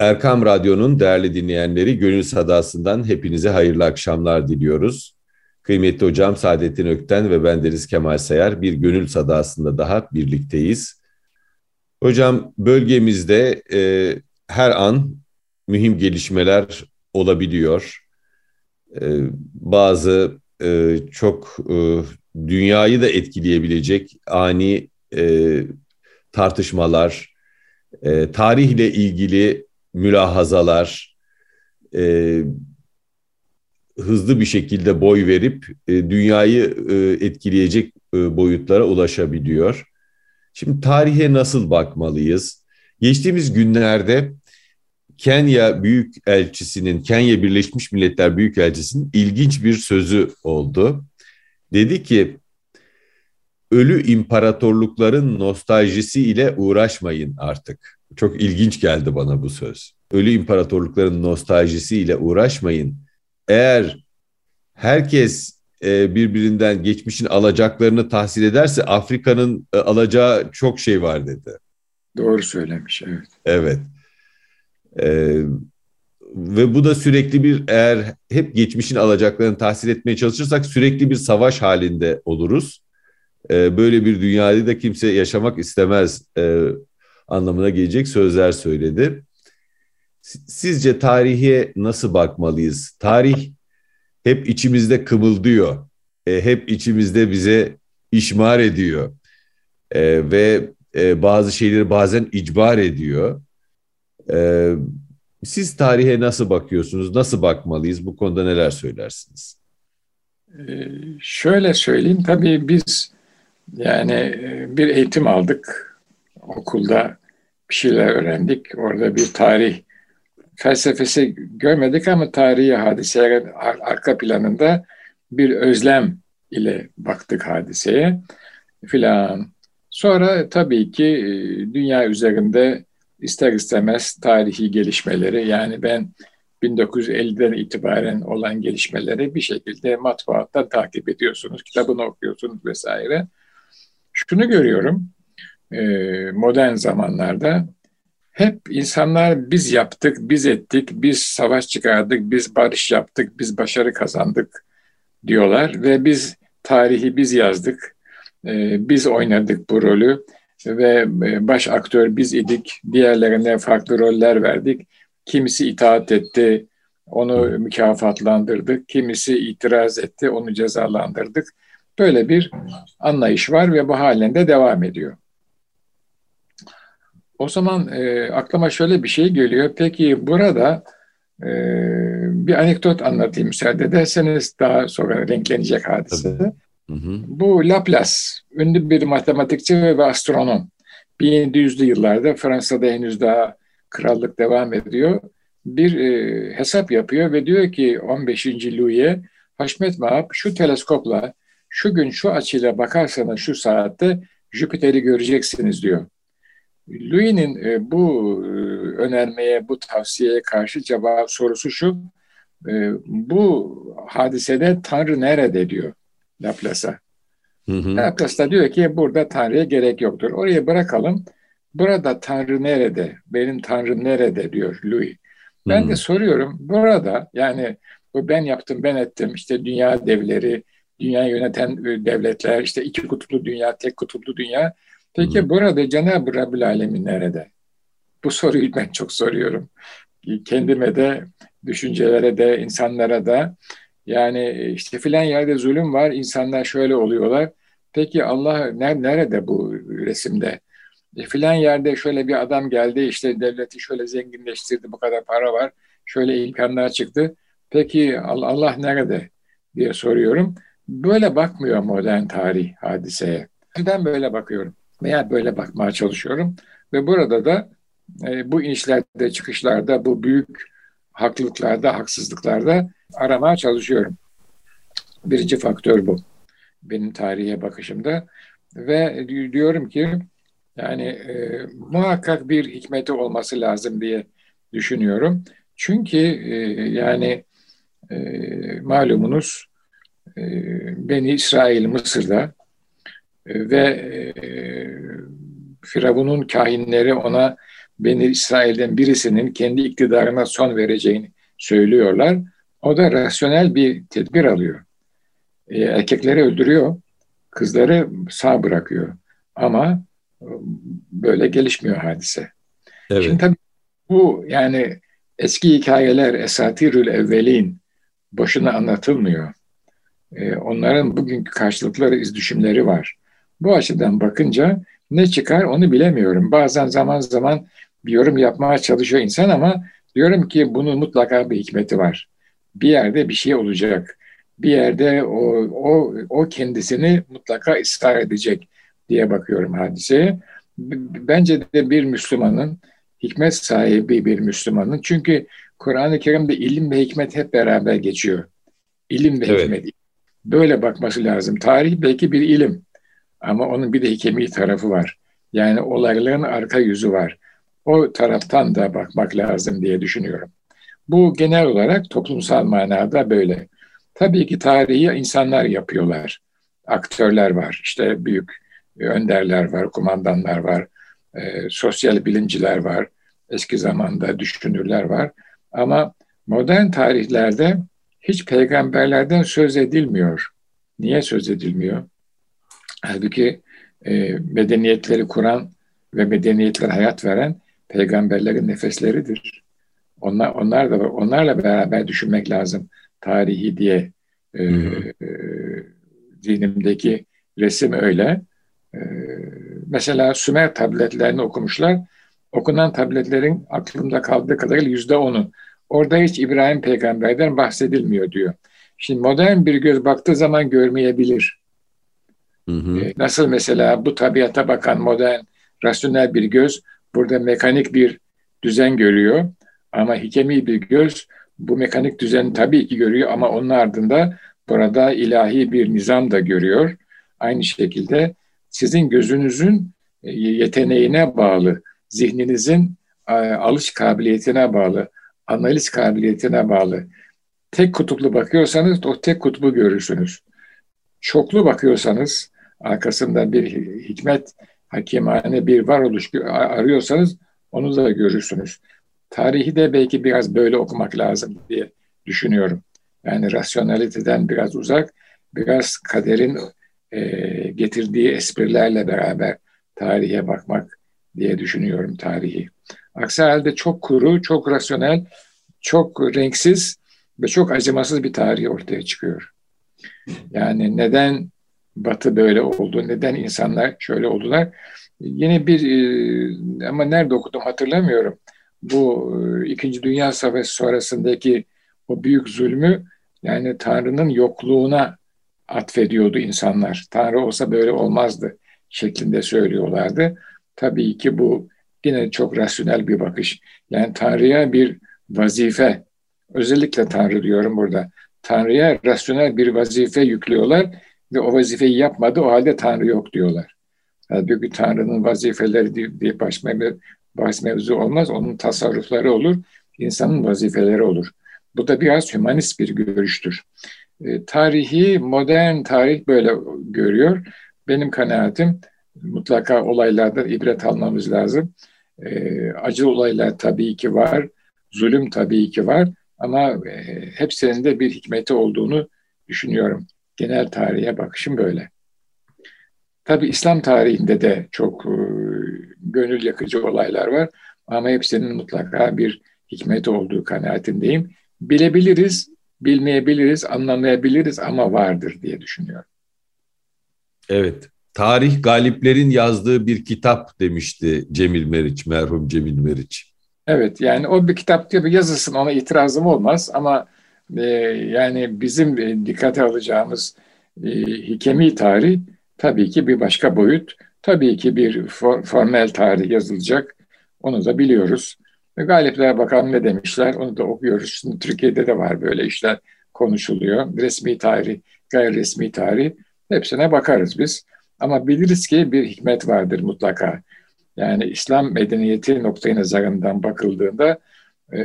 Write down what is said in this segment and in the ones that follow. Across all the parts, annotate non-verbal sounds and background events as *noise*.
Erkam Radyo'nun değerli dinleyenleri Gönül Sadası'ndan hepinize hayırlı akşamlar diliyoruz. Kıymetli hocam Saadettin Ökten ve ben Deniz Kemal Sayar bir Gönül Sadası'nda daha birlikteyiz. Hocam bölgemizde e, her an mühim gelişmeler olabiliyor. E, bazı e, çok e, dünyayı da etkileyebilecek ani e, tartışmalar, e, tarihle ilgili mülahazalar e, hızlı bir şekilde boy verip e, dünyayı e, etkileyecek e, boyutlara ulaşabiliyor. Şimdi tarihe nasıl bakmalıyız? Geçtiğimiz günlerde Kenya Büyükelçisi'nin, Kenya Birleşmiş Milletler Büyükelçisi'nin ilginç bir sözü oldu. Dedi ki, ölü imparatorlukların nostaljisi ile uğraşmayın artık. Çok ilginç geldi bana bu söz. Ölü imparatorlukların nostaljisiyle uğraşmayın. Eğer herkes e, birbirinden geçmişin alacaklarını tahsil ederse Afrika'nın e, alacağı çok şey var dedi. Doğru söylemiş, evet. Evet. Ee, ve bu da sürekli bir eğer hep geçmişin alacaklarını tahsil etmeye çalışırsak sürekli bir savaş halinde oluruz. Ee, böyle bir dünyada da kimse yaşamak istemez e, anlamına gelecek sözler söyledi. Sizce tarihe nasıl bakmalıyız? Tarih hep içimizde kımıldıyor. E, hep içimizde bize işmar ediyor. E, ve e, bazı şeyleri bazen icbar ediyor. E, siz tarihe nasıl bakıyorsunuz? Nasıl bakmalıyız? Bu konuda neler söylersiniz? Ee, şöyle söyleyeyim. Tabii biz yani e, bir eğitim aldık okulda bir şeyler öğrendik. Orada bir tarih felsefesi görmedik ama tarihi hadiseye arka planında bir özlem ile baktık hadiseye filan. Sonra tabii ki e, dünya üzerinde ister istemez tarihi gelişmeleri yani ben 1950'den itibaren olan gelişmeleri bir şekilde matbaatta takip ediyorsunuz, kitabını okuyorsunuz vesaire. Şunu görüyorum, modern zamanlarda hep insanlar biz yaptık, biz ettik, biz savaş çıkardık, biz barış yaptık, biz başarı kazandık diyorlar ve biz tarihi biz yazdık, e, biz oynadık bu rolü ve e, baş aktör biz idik, diğerlerine farklı roller verdik. Kimisi itaat etti, onu mükafatlandırdık, kimisi itiraz etti, onu cezalandırdık. Böyle bir anlayış var ve bu halinde devam ediyor. O zaman e, aklıma şöyle bir şey geliyor. Peki burada e, bir anekdot anlatayım müsaade ederseniz daha sonra renklenecek hadise. Hı hı. Bu Laplace, ünlü bir matematikçi ve astronom. 1700'lü yıllarda Fransa'da henüz daha krallık devam ediyor. Bir e, hesap yapıyor ve diyor ki 15. Louis'e Haşmet Mahap şu teleskopla şu gün şu açıyla bakarsanız şu saatte Jüpiter'i göreceksiniz diyor. Louis'nin e, bu e, önermeye, bu tavsiyeye karşı cevap sorusu şu, e, bu hadisede Tanrı nerede diyor Laplace'a. Laplace da diyor ki burada Tanrı'ya gerek yoktur. Oraya bırakalım. Burada Tanrı nerede? Benim Tanrım nerede diyor Louis. Ben hı hı. de soruyorum burada yani bu ben yaptım ben ettim işte dünya devleri, dünya yöneten devletler, işte iki kutuplu dünya, tek kutuplu dünya Peki Hı. burada Cenab-ı Rabbül Alemin nerede? Bu soruyu ben çok soruyorum. Kendime de, düşüncelere de, insanlara da. Yani işte filan yerde zulüm var, insanlar şöyle oluyorlar. Peki Allah nerede bu resimde? E, filan yerde şöyle bir adam geldi, işte devleti şöyle zenginleştirdi, bu kadar para var, şöyle imkanlar çıktı. Peki Allah nerede diye soruyorum. Böyle bakmıyor modern tarih hadiseye. Ben böyle bakıyorum veya böyle bakmaya çalışıyorum. Ve burada da e, bu inişlerde, çıkışlarda, bu büyük haklılıklarda, haksızlıklarda aramaya çalışıyorum. Birinci faktör bu benim tarihe bakışımda. Ve diyorum ki yani e, muhakkak bir hikmeti olması lazım diye düşünüyorum. Çünkü e, yani e, malumunuz e, Beni İsrail Mısır'da ve e, Firavun'un kahinleri ona Beni İsrail'den birisinin kendi iktidarına son vereceğini söylüyorlar. O da rasyonel bir tedbir alıyor. E, erkekleri öldürüyor, kızları sağ bırakıyor. Ama böyle gelişmiyor hadise. Evet. Şimdi tabii bu yani eski hikayeler esatirül evvelin boşuna anlatılmıyor. E, onların bugünkü karşılıkları, izdüşümleri var. Bu açıdan bakınca ne çıkar onu bilemiyorum. Bazen zaman zaman bir yorum yapmaya çalışıyor insan ama diyorum ki bunun mutlaka bir hikmeti var. Bir yerde bir şey olacak. Bir yerde o, o, o kendisini mutlaka ısrar edecek diye bakıyorum hadiseye. Bence de bir Müslümanın, hikmet sahibi bir Müslümanın. Çünkü Kur'an-ı Kerim'de ilim ve hikmet hep beraber geçiyor. İlim ve evet. hikmet. Böyle bakması lazım. Tarih belki bir ilim. Ama onun bir de hikemi tarafı var. Yani olayların arka yüzü var. O taraftan da bakmak lazım diye düşünüyorum. Bu genel olarak toplumsal manada böyle. Tabii ki tarihi insanlar yapıyorlar. Aktörler var, işte büyük önderler var, kumandanlar var, e, sosyal bilimciler var, eski zamanda düşünürler var. Ama modern tarihlerde hiç peygamberlerden söz edilmiyor. Niye söz edilmiyor? Halbuki e, medeniyetleri kuran ve medeniyetler hayat veren peygamberlerin nefesleridir. Onlar, onlar da onlarla beraber düşünmek lazım tarihi diye e, e, dinimdeki resim öyle. E, mesela Sümer tabletlerini okumuşlar. Okunan tabletlerin aklımda kaldığı kadarıyla yüzde onu. Orada hiç İbrahim peygamberden bahsedilmiyor diyor. Şimdi modern bir göz baktığı zaman görmeyebilir. Hı hı. E, nasıl mesela bu tabiata bakan modern, rasyonel bir göz burada mekanik bir düzen görüyor. Ama hikemi bir göz bu mekanik düzeni tabii ki görüyor ama onun ardında burada ilahi bir nizam da görüyor. Aynı şekilde sizin gözünüzün e, yeteneğine bağlı, zihninizin e, alış kabiliyetine bağlı, analiz kabiliyetine bağlı. Tek kutuplu bakıyorsanız o tek kutbu görürsünüz. Çoklu bakıyorsanız arkasında bir hikmet, hakimane bir varoluş arıyorsanız onu da görürsünüz. Tarihi de belki biraz böyle okumak lazım diye düşünüyorum. Yani rasyonaliteden biraz uzak, biraz kaderin e, getirdiği esprilerle beraber tarihe bakmak diye düşünüyorum tarihi. Aksi halde çok kuru, çok rasyonel, çok renksiz ve çok acımasız bir tarih ortaya çıkıyor. Yani neden Batı böyle oldu, neden insanlar şöyle oldular? Yine bir, e, ama nerede okudum hatırlamıyorum. Bu e, İkinci Dünya Savaşı sonrasındaki o büyük zulmü yani Tanrı'nın yokluğuna atfediyordu insanlar. Tanrı olsa böyle olmazdı şeklinde söylüyorlardı. Tabii ki bu yine çok rasyonel bir bakış. Yani Tanrı'ya bir vazife, özellikle Tanrı diyorum burada. Tanrı'ya rasyonel bir vazife yüklüyorlar ve o vazifeyi yapmadı, o halde Tanrı yok diyorlar. Halbuki Tanrı'nın vazifeleri diye baş, bahs mevzu olmaz, onun tasarrufları olur, insanın vazifeleri olur. Bu da biraz hümanist bir görüştür. E, tarihi, modern tarih böyle görüyor. Benim kanaatim mutlaka olaylardan ibret almamız lazım. E, acı olaylar tabii ki var, zulüm tabii ki var ama e, hepsinin de bir hikmeti olduğunu düşünüyorum. Genel tarihe bakışım böyle. Tabii İslam tarihinde de çok e, gönül yakıcı olaylar var ama hepsinin mutlaka bir hikmeti olduğu kanaatindeyim. Bilebiliriz, bilmeyebiliriz, anlamayabiliriz ama vardır diye düşünüyorum. Evet, tarih galiplerin yazdığı bir kitap demişti Cemil Meriç, merhum Cemil Meriç. Evet, yani o bir kitap gibi yazılsın ona itirazım olmaz ama e, yani bizim e, dikkate alacağımız e, hikemi tarih tabii ki bir başka boyut. Tabii ki bir for, formel tarih yazılacak. Onu da biliyoruz. Ve Galipler bakalım ne demişler onu da okuyoruz. Şimdi Türkiye'de de var böyle işler konuşuluyor. Resmi tarih, gayri resmi tarih hepsine bakarız biz. Ama biliriz ki bir hikmet vardır mutlaka. Yani İslam medeniyeti noktayı nazarından bakıldığında e,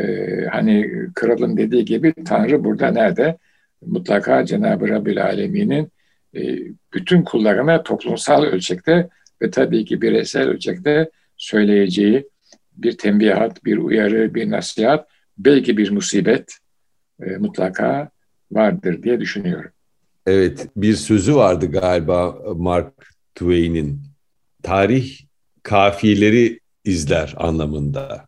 hani kralın dediği gibi Tanrı burada nerede? Mutlaka Cenab-ı Rabbil Alemin'in e, bütün kullarına toplumsal ölçekte ve tabii ki bireysel ölçekte söyleyeceği bir tembihat, bir uyarı, bir nasihat, belki bir musibet e, mutlaka vardır diye düşünüyorum. Evet, bir sözü vardı galiba Mark Twain'in. Tarih kafiyeleri izler anlamında.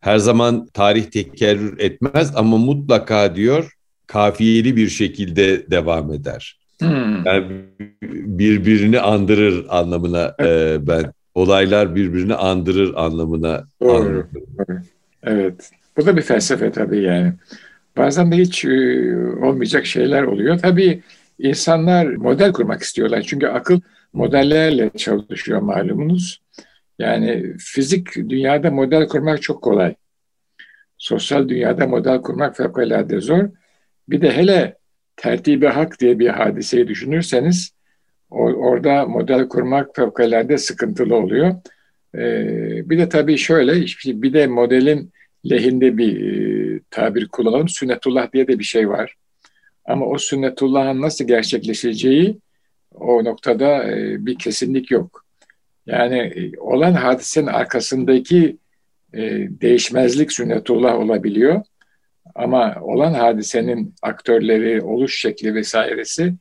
Her zaman tarih tekerrür etmez ama mutlaka diyor kafiyeli bir şekilde devam eder. Hmm. Yani birbirini andırır anlamına e, ben olaylar birbirini andırır anlamına. Doğru. Doğru. Evet. Bu da bir felsefe tabii yani. Bazen de hiç e, olmayacak şeyler oluyor. Tabii insanlar model kurmak istiyorlar. Çünkü akıl modellerle çalışıyor malumunuz. Yani fizik dünyada model kurmak çok kolay. Sosyal dünyada model kurmak fevkalade zor. Bir de hele tertibi hak diye bir hadiseyi düşünürseniz orada model kurmak fevkalade sıkıntılı oluyor. Ee, bir de tabii şöyle, bir de modelin lehinde bir e, tabir kullanalım. Sünnetullah diye de bir şey var. Ama o sünnetullahın nasıl gerçekleşeceği o noktada e, bir kesinlik yok. Yani e, olan hadisenin arkasındaki e, değişmezlik sünnetullah olabiliyor. Ama olan hadisenin aktörleri, oluş şekli vesairesi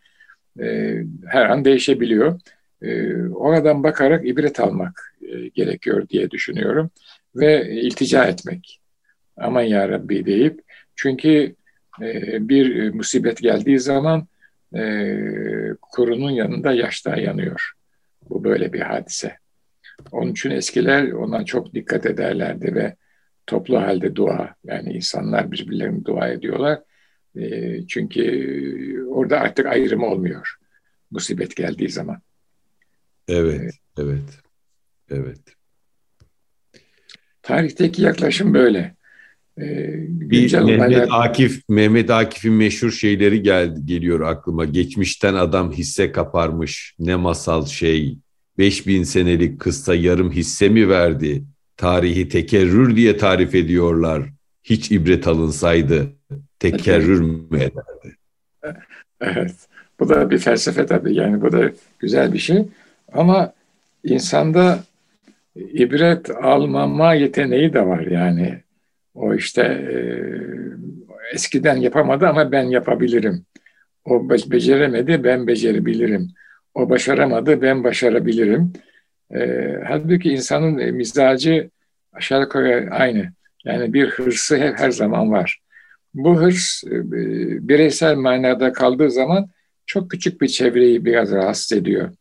e, her an değişebiliyor. E, oradan bakarak ibret almak e, gerekiyor diye düşünüyorum. Ve iltica etmek. Aman ya Rabbi deyip. Çünkü e, bir musibet geldiği zaman e, kurunun yanında yaş da yanıyor. Bu böyle bir hadise. Onun için eskiler ona çok dikkat ederlerdi ve toplu halde dua yani insanlar birbirlerine dua ediyorlar. E, çünkü orada artık ayrım olmuyor musibet geldiği zaman. Evet, ee, evet, evet. Tarihteki yaklaşım böyle. Ee, bir Mehmet olaylar... Akif Mehmet Akif'in meşhur şeyleri geldi geliyor aklıma. Geçmişten adam hisse kaparmış. Ne masal şey. 5000 senelik kısta yarım hisse mi verdi? Tarihi tekerrür diye tarif ediyorlar. Hiç ibret alınsaydı tekerrür mü ederdi? Evet. Bu da bir felsefe tabii. Yani bu da güzel bir şey. Ama insanda ibret almama yeteneği de var yani. O işte e, eskiden yapamadı ama ben yapabilirim. O beceremedi, ben becerebilirim. O başaramadı, ben başarabilirim. E, halbuki insanın e, mizacı aşağı yukarı aynı. Yani bir hırsı hep her zaman var. Bu hırs e, bireysel manada kaldığı zaman çok küçük bir çevreyi biraz rahatsız ediyor.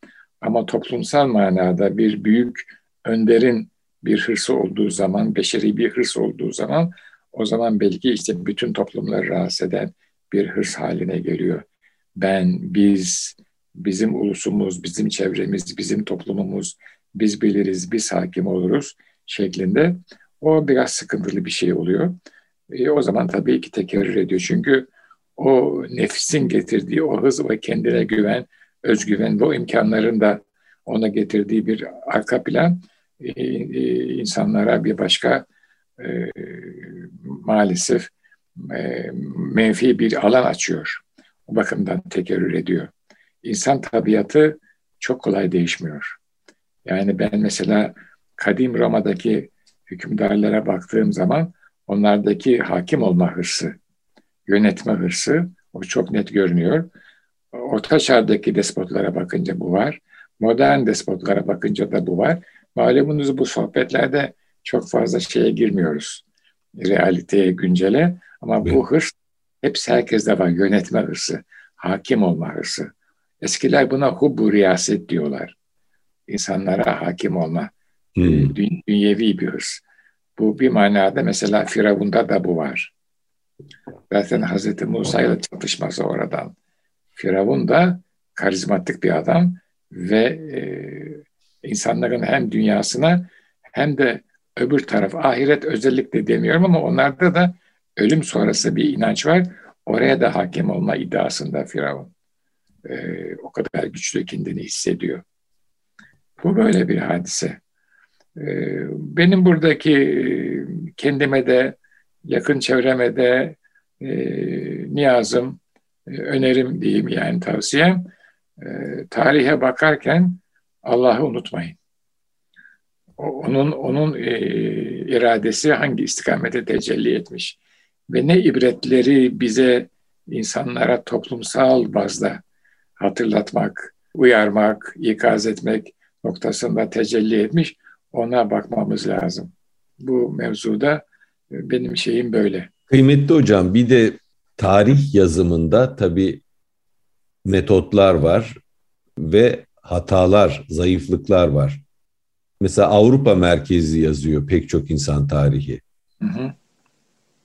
Ama toplumsal manada bir büyük önderin bir hırsı olduğu zaman, beşeri bir hırs olduğu zaman o zaman belki işte bütün toplumları rahatsız eden bir hırs haline geliyor. Ben, biz, bizim ulusumuz, bizim çevremiz, bizim toplumumuz, biz biliriz, biz hakim oluruz şeklinde. O biraz sıkıntılı bir şey oluyor. E, o zaman tabii ki tekerrür ediyor. Çünkü o nefsin getirdiği o hız ve kendine güven, özgüven ve o imkanların da ona getirdiği bir arka plan insanlara bir başka e, maalesef e, menfi bir alan açıyor. O bakımdan tekerrür ediyor. İnsan tabiatı çok kolay değişmiyor. Yani ben mesela kadim Roma'daki hükümdarlara baktığım zaman onlardaki hakim olma hırsı, yönetme hırsı o çok net görünüyor. Orta çağdaki despotlara bakınca bu var. Modern despotlara bakınca da bu var. Malumunuz bu sohbetlerde çok fazla şeye girmiyoruz. Realiteye, güncele. Ama evet. bu hırs hepsi herkeste var. Yönetme hırsı, hakim olma hırsı. Eskiler buna hubbu riyaset diyorlar. İnsanlara hakim olma. Hmm. Dünyevi bir hırs. Bu bir manada mesela Firavun'da da bu var. Zaten Hazreti Musa ile çatışması oradan. Firavun da karizmatik bir adam ve e, insanların hem dünyasına hem de öbür taraf ahiret özellikle demiyorum ama onlarda da ölüm sonrası bir inanç var. Oraya da hakim olma iddiasında Firavun. Ee, o kadar güçlü kendini hissediyor. Bu böyle bir hadise. Ee, benim buradaki kendime de yakın çevreme de e, niyazım, e, önerim diyeyim yani tavsiyem. E, tarihe bakarken Allah'ı unutmayın. onun onun e, iradesi hangi istikamete tecelli etmiş ve ne ibretleri bize insanlara toplumsal bazda hatırlatmak, uyarmak, ikaz etmek noktasında tecelli etmiş. Ona bakmamız lazım. Bu mevzuda e, benim şeyim böyle. Kıymetli hocam bir de tarih yazımında tabii metotlar var ve hatalar, zayıflıklar var. Mesela Avrupa merkezli yazıyor pek çok insan tarihi. Hı hı.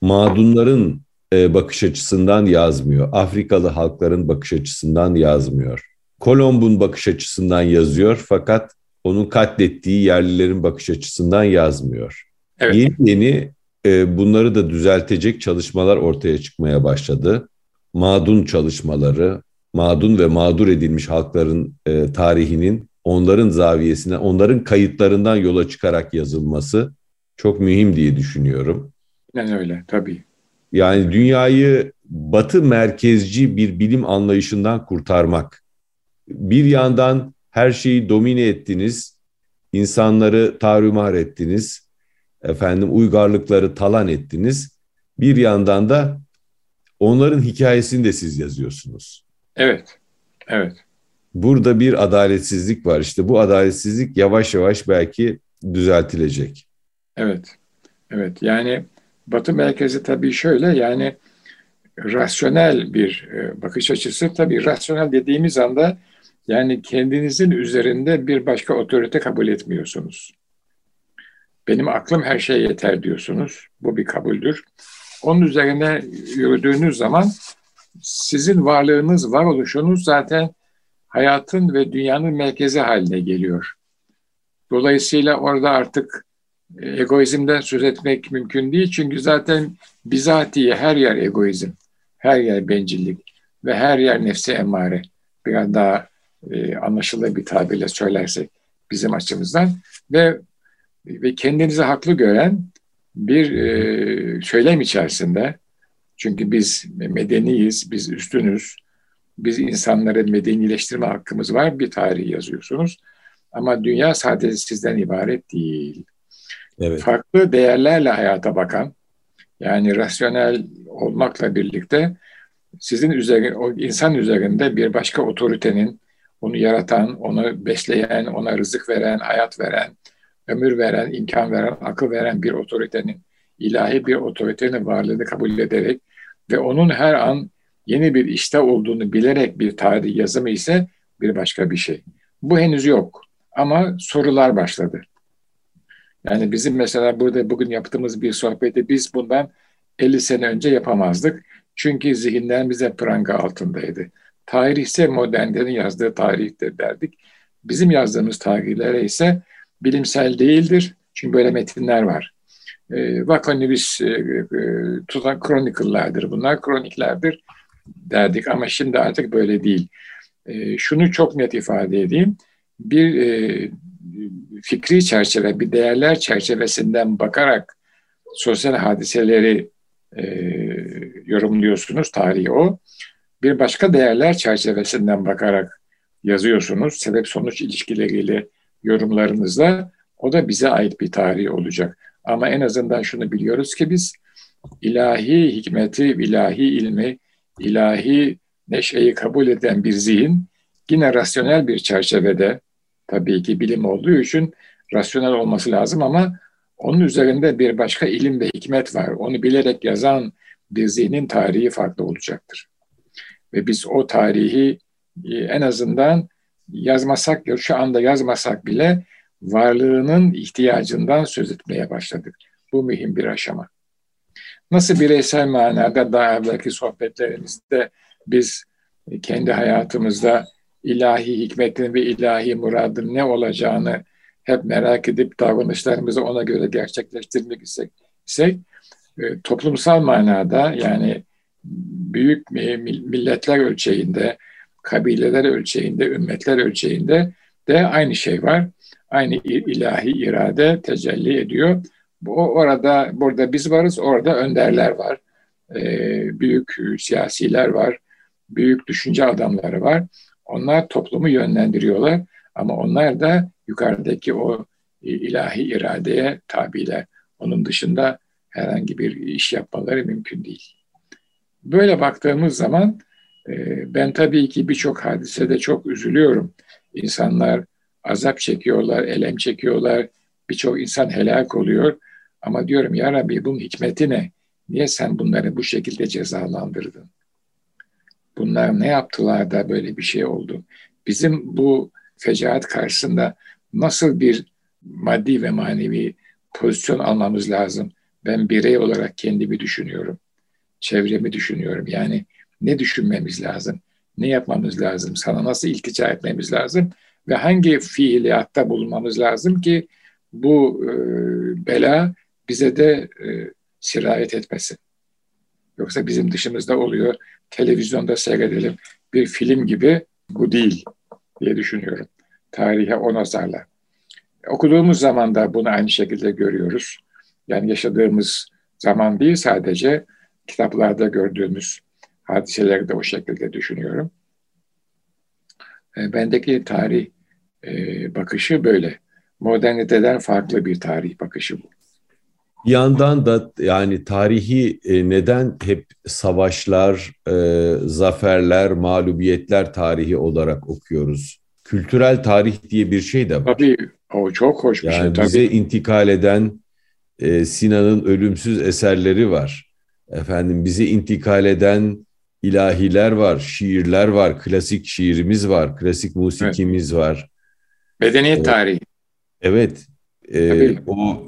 Mağdunların e, bakış açısından yazmıyor. Afrikalı halkların bakış açısından yazmıyor. Kolomb'un bakış açısından yazıyor fakat onun katlettiği yerlilerin bakış açısından yazmıyor. Evet. Yeni yeni e, bunları da düzeltecek çalışmalar ortaya çıkmaya başladı. Mağdun çalışmaları, mağdun ve mağdur edilmiş halkların e, tarihinin onların zaviyesine, onların kayıtlarından yola çıkarak yazılması çok mühim diye düşünüyorum. Yani öyle tabii. Yani dünyayı batı merkezci bir bilim anlayışından kurtarmak. Bir yandan her şeyi domine ettiniz, insanları tarumar ettiniz, efendim uygarlıkları talan ettiniz. Bir yandan da onların hikayesini de siz yazıyorsunuz. Evet, evet. Burada bir adaletsizlik var. İşte bu adaletsizlik yavaş yavaş belki düzeltilecek. Evet, evet. Yani Batı merkezi tabii şöyle yani rasyonel bir e, bakış açısı. Tabii rasyonel dediğimiz anda yani kendinizin üzerinde bir başka otorite kabul etmiyorsunuz. Benim aklım her şeye yeter diyorsunuz. Bu bir kabuldür. Onun üzerine yürüdüğünüz zaman sizin varlığınız, varoluşunuz zaten hayatın ve dünyanın merkezi haline geliyor. Dolayısıyla orada artık e, egoizmden söz etmek mümkün değil. Çünkü zaten bizatihi her yer egoizm, her yer bencillik ve her yer nefse emare. Biraz daha e, anlaşılır bir tabirle söylersek bizim açımızdan ve ve kendinizi haklı gören bir e, söylem içerisinde çünkü biz medeniyiz, biz üstünüz, biz insanları medenileştirme hakkımız var, bir tarih yazıyorsunuz. Ama dünya sadece sizden ibaret değil. Evet. Farklı değerlerle hayata bakan, yani rasyonel olmakla birlikte sizin üzerinde, o insan üzerinde bir başka otoritenin, onu yaratan, onu besleyen, ona rızık veren, hayat veren, ömür veren, imkan veren, akıl veren bir otoritenin, ilahi bir otoritenin varlığını kabul ederek ve onun her an yeni bir işte olduğunu bilerek bir tarih yazımı ise bir başka bir şey. Bu henüz yok ama sorular başladı. Yani bizim mesela burada bugün yaptığımız bir sohbeti biz bundan 50 sene önce yapamazdık. Çünkü zihinler bize pranga altındaydı. Tarih ise modernlerin yazdığı tarihtir derdik. Bizim yazdığımız tarihlere ise bilimsel değildir. Çünkü böyle metinler var. E, Vakanibis e, e, tutan chronicle'lardır bunlar, kroniklerdir derdik ama şimdi artık böyle değil. E, şunu çok net ifade edeyim. Bir e, fikri çerçeve, bir değerler çerçevesinden bakarak sosyal hadiseleri e, yorumluyorsunuz, tarihi o. Bir başka değerler çerçevesinden bakarak yazıyorsunuz, sebep-sonuç ilişkileriyle yorumlarınızda o da bize ait bir tarih olacak. Ama en azından şunu biliyoruz ki biz ilahi hikmeti, ilahi ilmi, ilahi neşeyi kabul eden bir zihin yine rasyonel bir çerçevede tabii ki bilim olduğu için rasyonel olması lazım ama onun üzerinde bir başka ilim ve hikmet var. Onu bilerek yazan bir zihnin tarihi farklı olacaktır. Ve biz o tarihi e, en azından yazmasak, şu anda yazmasak bile varlığının ihtiyacından söz etmeye başladık. Bu mühim bir aşama. Nasıl bireysel manada daha evvelki sohbetlerimizde biz kendi hayatımızda ilahi hikmetin ve ilahi muradın ne olacağını hep merak edip davranışlarımızı ona göre gerçekleştirmek istek, istek e, toplumsal manada yani büyük milletler ölçeğinde, kabileler ölçeğinde, ümmetler ölçeğinde de aynı şey var. Aynı ilahi irade tecelli ediyor. Bu orada burada biz varız, orada önderler var. Ee, büyük siyasiler var, büyük düşünce adamları var. Onlar toplumu yönlendiriyorlar ama onlar da yukarıdaki o ilahi iradeye tabiler. Onun dışında herhangi bir iş yapmaları mümkün değil. Böyle baktığımız zaman e, ben tabii ki birçok hadisede çok üzülüyorum. İnsanlar azap çekiyorlar, elem çekiyorlar. Birçok insan helak oluyor. Ama diyorum ya Rabbi bunun hikmeti ne? Niye sen bunları bu şekilde cezalandırdın? Bunlar ne yaptılar da böyle bir şey oldu? Bizim bu fecaat karşısında nasıl bir maddi ve manevi pozisyon almamız lazım? Ben birey olarak kendimi düşünüyorum. Çevremi düşünüyorum. Yani ne düşünmemiz lazım? Ne yapmamız lazım? Sana nasıl iltica etmemiz lazım? Ve hangi fiiliyatta bulunmamız lazım ki bu e, bela bize de e, sirayet etmesin. Yoksa bizim dışımızda oluyor. Televizyonda seyredelim. Bir film gibi bu değil diye düşünüyorum. Tarihe o nazarla. Okuduğumuz zaman da bunu aynı şekilde görüyoruz. Yani yaşadığımız zaman değil sadece kitaplarda gördüğümüz hadiseleri de o şekilde düşünüyorum. E, bendeki tarih e, bakışı böyle. Moderniteden farklı bir tarih bakışı bu. Bir yandan da yani tarihi e, neden hep savaşlar, e, zaferler, mağlubiyetler tarihi olarak okuyoruz? Kültürel tarih diye bir şey de var. Tabii o çok hoş bir yani şey. Tabii. Bize intikal eden e, Sinan'ın ölümsüz eserleri var. Efendim bize intikal eden ilahiler var, şiirler var, klasik şiirimiz var, klasik musikimiz evet. var. Medeniyet tarihi. Evet. E, o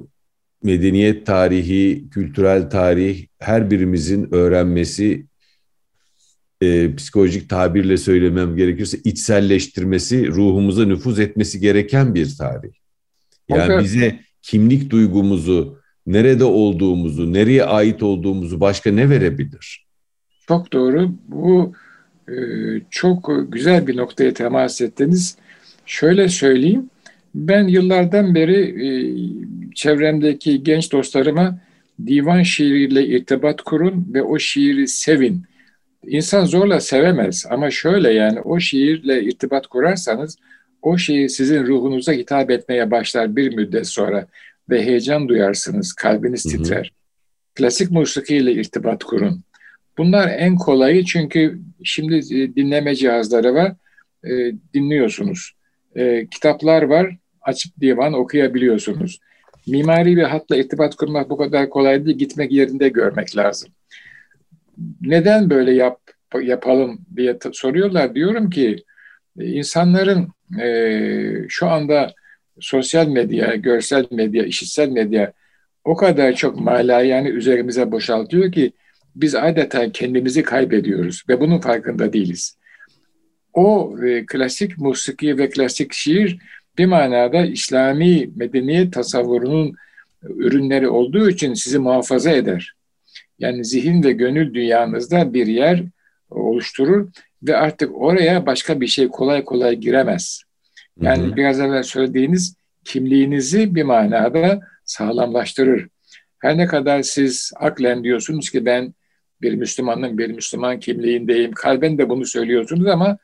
medeniyet tarihi, kültürel tarih her birimizin öğrenmesi, e, psikolojik tabirle söylemem gerekirse içselleştirmesi, ruhumuza nüfuz etmesi gereken bir tarih. Yani okay. bize kimlik duygumuzu, nerede olduğumuzu, nereye ait olduğumuzu başka ne verebilir? Çok doğru. Bu e, çok güzel bir noktaya temas ettiniz. Şöyle söyleyeyim. Ben yıllardan beri e, çevremdeki genç dostlarıma divan şiiriyle irtibat kurun ve o şiiri sevin. İnsan zorla sevemez ama şöyle yani o şiirle irtibat kurarsanız o şiir sizin ruhunuza hitap etmeye başlar bir müddet sonra ve heyecan duyarsınız, kalbiniz titrer. Hı hı. Klasik musikiyle irtibat kurun. Bunlar en kolayı çünkü şimdi e, dinleme cihazları var, e, dinliyorsunuz. E, kitaplar var, açıp divan okuyabiliyorsunuz. Mimari bir hatla irtibat kurmak bu kadar kolay değil, gitmek yerinde görmek lazım. Neden böyle yap, yapalım diye soruyorlar. Diyorum ki insanların e, şu anda sosyal medya, görsel medya, işitsel medya o kadar çok yani üzerimize boşaltıyor ki biz adeta kendimizi kaybediyoruz ve bunun farkında değiliz. O e, klasik musiki ve klasik şiir bir manada İslami medeniyet tasavvurunun ürünleri olduğu için sizi muhafaza eder. Yani zihin ve gönül dünyanızda bir yer oluşturur ve artık oraya başka bir şey kolay kolay giremez. Yani hı hı. biraz evvel söylediğiniz kimliğinizi bir manada sağlamlaştırır. Her ne kadar siz aklen diyorsunuz ki ben bir Müslümanım, bir Müslüman kimliğindeyim, kalben de bunu söylüyorsunuz ama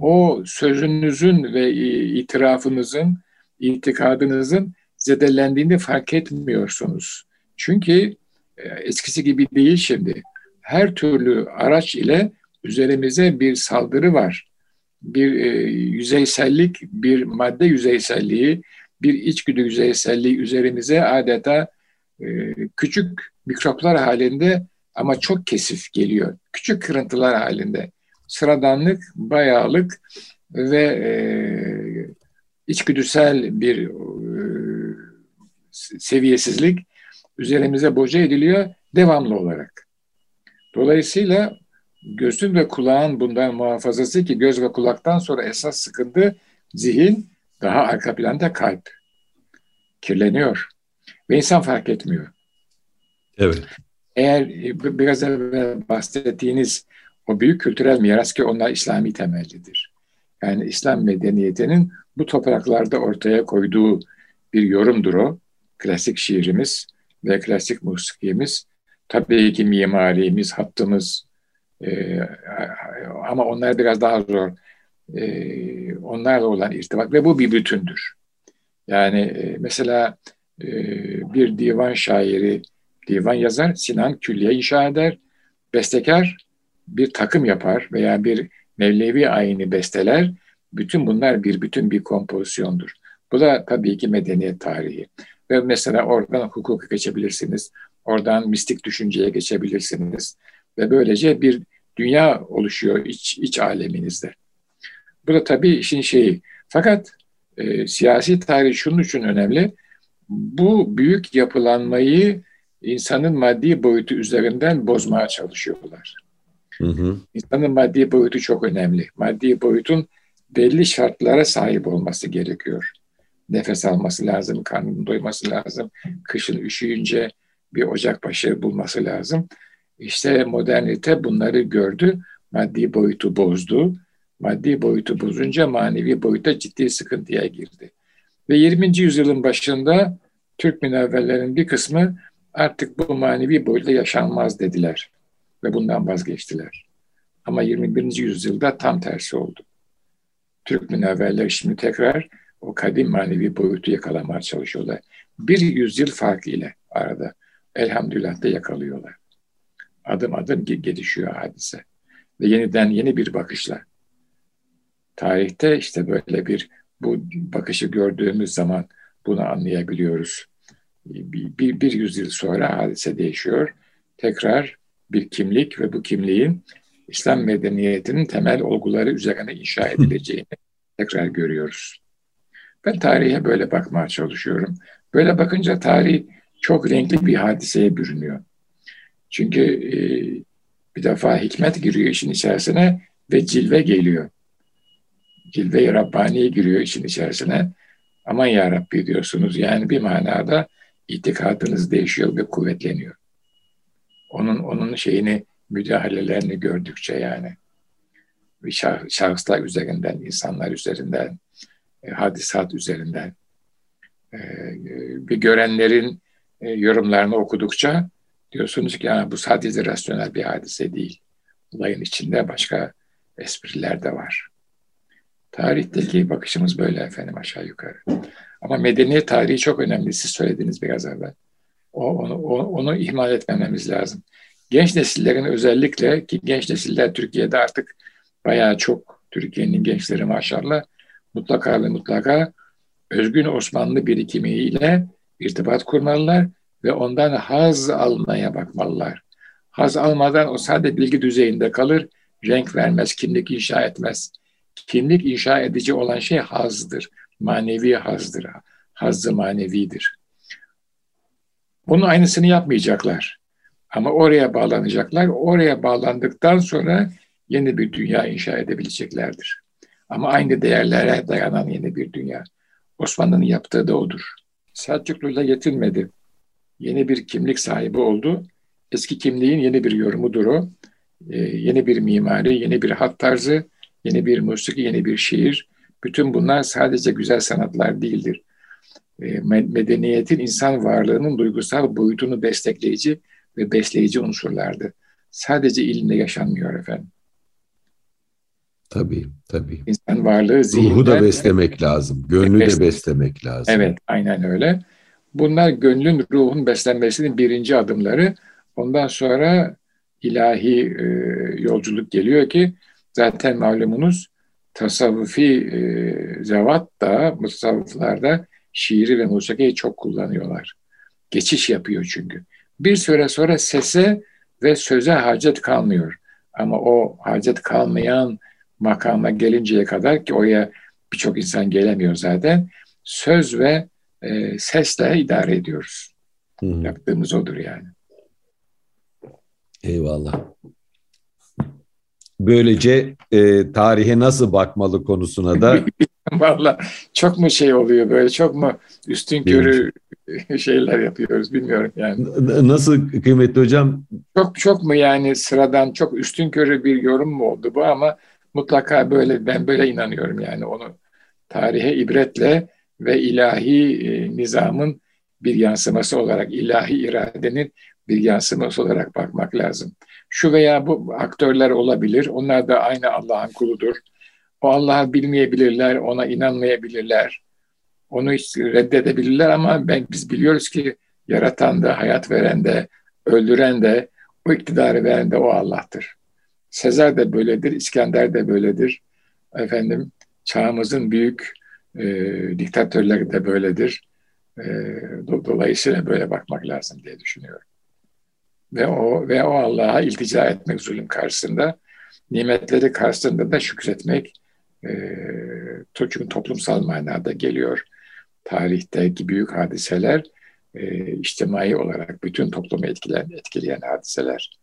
o sözünüzün ve itirafınızın, itikadınızın zedelendiğini fark etmiyorsunuz. Çünkü e, eskisi gibi değil şimdi. Her türlü araç ile üzerimize bir saldırı var. Bir e, yüzeysellik, bir madde yüzeyselliği, bir içgüdü yüzeyselliği üzerimize adeta e, küçük mikroplar halinde ama çok kesif geliyor. Küçük kırıntılar halinde sıradanlık, bayağılık ve e, içgüdüsel bir e, seviyesizlik üzerimize boca ediliyor devamlı olarak. Dolayısıyla gözün ve kulağın bundan muhafazası ki göz ve kulaktan sonra esas sıkıntı zihin daha arka planda kalp. Kirleniyor. Ve insan fark etmiyor. Evet. Eğer biraz evvel bahsettiğiniz o büyük kültürel miras ki onlar İslami temellidir. Yani İslam medeniyetinin bu topraklarda ortaya koyduğu bir yorumdur o. Klasik şiirimiz ve klasik musikimiz. Tabii ki mimarimiz, hattımız e, ama onlar biraz daha zor. E, onlarla olan irtibat ve bu bir bütündür. Yani e, mesela e, bir divan şairi, divan yazar, Sinan külliye inşa eder, bestekar bir takım yapar veya bir Mevlevi ayini besteler. Bütün bunlar bir bütün bir kompozisyondur. Bu da tabii ki medeniyet tarihi. Ve mesela oradan hukuka geçebilirsiniz. Oradan mistik düşünceye geçebilirsiniz. Ve böylece bir dünya oluşuyor iç, iç aleminizde. Bu da tabii işin şeyi. Fakat e, siyasi tarih şunun için önemli. Bu büyük yapılanmayı insanın maddi boyutu üzerinden bozmaya çalışıyorlar. Hı hı. İnsanın maddi boyutu çok önemli. Maddi boyutun belli şartlara sahip olması gerekiyor. Nefes alması lazım, karnının doyması lazım. Kışın üşüyünce bir ocak başı bulması lazım. İşte modernite bunları gördü, maddi boyutu bozdu. Maddi boyutu bozunca manevi boyuta ciddi sıkıntıya girdi. Ve 20. yüzyılın başında Türk münevverlerin bir kısmı artık bu manevi boyutta yaşanmaz dediler ve bundan vazgeçtiler. Ama 21. yüzyılda tam tersi oldu. Türk münevverler şimdi tekrar o kadim manevi boyutu yakalamaya çalışıyorlar. Bir yüzyıl fark ile arada elhamdülillah da yakalıyorlar. Adım adım gelişiyor hadise. Ve yeniden yeni bir bakışla. Tarihte işte böyle bir bu bakışı gördüğümüz zaman bunu anlayabiliyoruz. Bir, bir, bir yüzyıl sonra hadise değişiyor. Tekrar bir kimlik ve bu kimliğin İslam medeniyetinin temel olguları üzerine inşa edileceğini tekrar görüyoruz. Ben tarihe böyle bakmaya çalışıyorum. Böyle bakınca tarih çok renkli bir hadiseye bürünüyor. Çünkü e, bir defa hikmet giriyor işin içerisine ve cilve geliyor. Cilve-i Rabbani giriyor işin içerisine. Aman ya Rabbi diyorsunuz. Yani bir manada itikadınız değişiyor ve kuvvetleniyor. Onun onun şeyini müdahalelerini gördükçe yani şah, şahıslar üzerinden, insanlar üzerinden, e, hadisat üzerinden e, bir görenlerin e, yorumlarını okudukça diyorsunuz ki yani bu sadece rasyonel bir hadise değil. Olayın içinde başka espriler de var. Tarihteki bakışımız böyle efendim aşağı yukarı. Ama medeniyet tarihi çok önemli. Siz söylediniz biraz evvel. O, onu, o, onu ihmal etmememiz lazım. Genç nesillerin özellikle ki genç nesiller Türkiye'de artık bayağı çok Türkiye'nin gençleri maşallah mutlaka ve mutlaka özgün Osmanlı birikimiyle irtibat kurmalılar ve ondan haz almaya bakmalılar. Haz almadan o sadece bilgi düzeyinde kalır, renk vermez, kimlik inşa etmez. Kimlik inşa edici olan şey hazdır, manevi hazdır, hazzı manevidir. Bunun aynısını yapmayacaklar. Ama oraya bağlanacaklar. Oraya bağlandıktan sonra yeni bir dünya inşa edebileceklerdir. Ama aynı değerlere dayanan yeni bir dünya. Osmanlı'nın yaptığı da odur. Selçuklu'yla yetinmedi. Yeni bir kimlik sahibi oldu. Eski kimliğin yeni bir yorumudur o. Ee, yeni bir mimari, yeni bir hat tarzı, yeni bir musiki, yeni bir şiir. Bütün bunlar sadece güzel sanatlar değildir. Ee, medeniyetin insan varlığının duygusal boyutunu destekleyici ve besleyici unsurlardı. Sadece ilimle yaşanmıyor efendim. Tabii, tabii. İnsan varlığı zihinden... Ruhu da beslemek lazım, gönlü de beslemek lazım. Evet, aynen öyle. Bunlar gönlün, ruhun beslenmesinin birinci adımları. Ondan sonra ilahi e, yolculuk geliyor ki zaten malumunuz tasavvufi e, zevat da mutasavvıflarda şiiri ve musikiyi çok kullanıyorlar. Geçiş yapıyor çünkü. Bir süre sonra sese ve söze hacet kalmıyor. Ama o hacet kalmayan makama gelinceye kadar ki oraya birçok insan gelemiyor zaten. Söz ve e, sesle idare ediyoruz. Hı. Yaptığımız odur yani. Eyvallah. Böylece e, tarihe nasıl bakmalı konusuna da *laughs* Valla çok mu şey oluyor böyle çok mu üstün körü *laughs* şeyler yapıyoruz bilmiyorum yani. Nasıl kıymetli hocam? Çok çok mu yani sıradan çok üstün körü bir yorum mu oldu bu ama mutlaka böyle ben böyle inanıyorum yani onu tarihe ibretle ve ilahi e, nizamın bir yansıması olarak ilahi iradenin bir yansıması olarak bakmak lazım. Şu veya bu aktörler olabilir. Onlar da aynı Allah'ın kuludur. O Allah'ı bilmeyebilirler, ona inanmayabilirler. onu hiç reddedebilirler ama ben, biz biliyoruz ki yaratan da, hayat veren de, öldüren de, o iktidarı veren de o Allah'tır. Sezar da böyledir, İskender de böyledir. Efendim çağımızın büyük e, diktatörleri de böyledir. E, do, dolayısıyla böyle bakmak lazım diye düşünüyorum. Ve o ve o Allah'a iltica etmek zulüm karşısında, nimetleri karşısında da şükretmek e, çünkü toplumsal manada geliyor. Tarihteki büyük hadiseler e, içtimai olarak bütün toplumu etkileyen, etkileyen hadiseler.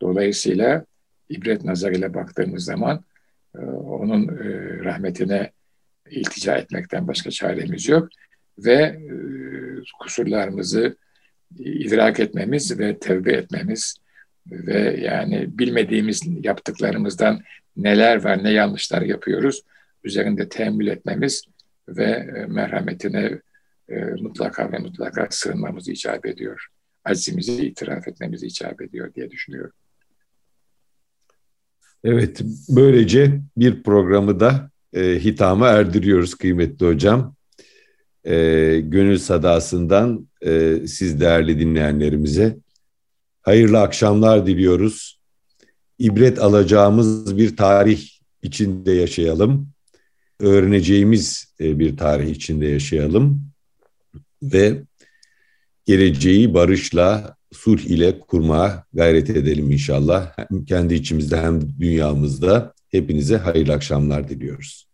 Dolayısıyla ibret nazarıyla baktığımız zaman e, onun e, rahmetine iltica etmekten başka çaremiz yok ve e, kusurlarımızı idrak etmemiz ve tevbe etmemiz ve yani bilmediğimiz yaptıklarımızdan neler var, ne yanlışlar yapıyoruz üzerinde teemmül etmemiz ve merhametine mutlaka ve mutlaka sığınmamız icap ediyor. Azimizi itiraf etmemiz icap ediyor diye düşünüyorum. Evet, böylece bir programı da e, hitama erdiriyoruz kıymetli hocam. E, gönül sadasından e, siz değerli dinleyenlerimize hayırlı akşamlar diliyoruz. İbret alacağımız bir tarih içinde yaşayalım. Öğreneceğimiz e, bir tarih içinde yaşayalım. Ve geleceği barışla, sulh ile kurmaya gayret edelim inşallah. Hem kendi içimizde hem dünyamızda. Hepinize hayırlı akşamlar diliyoruz.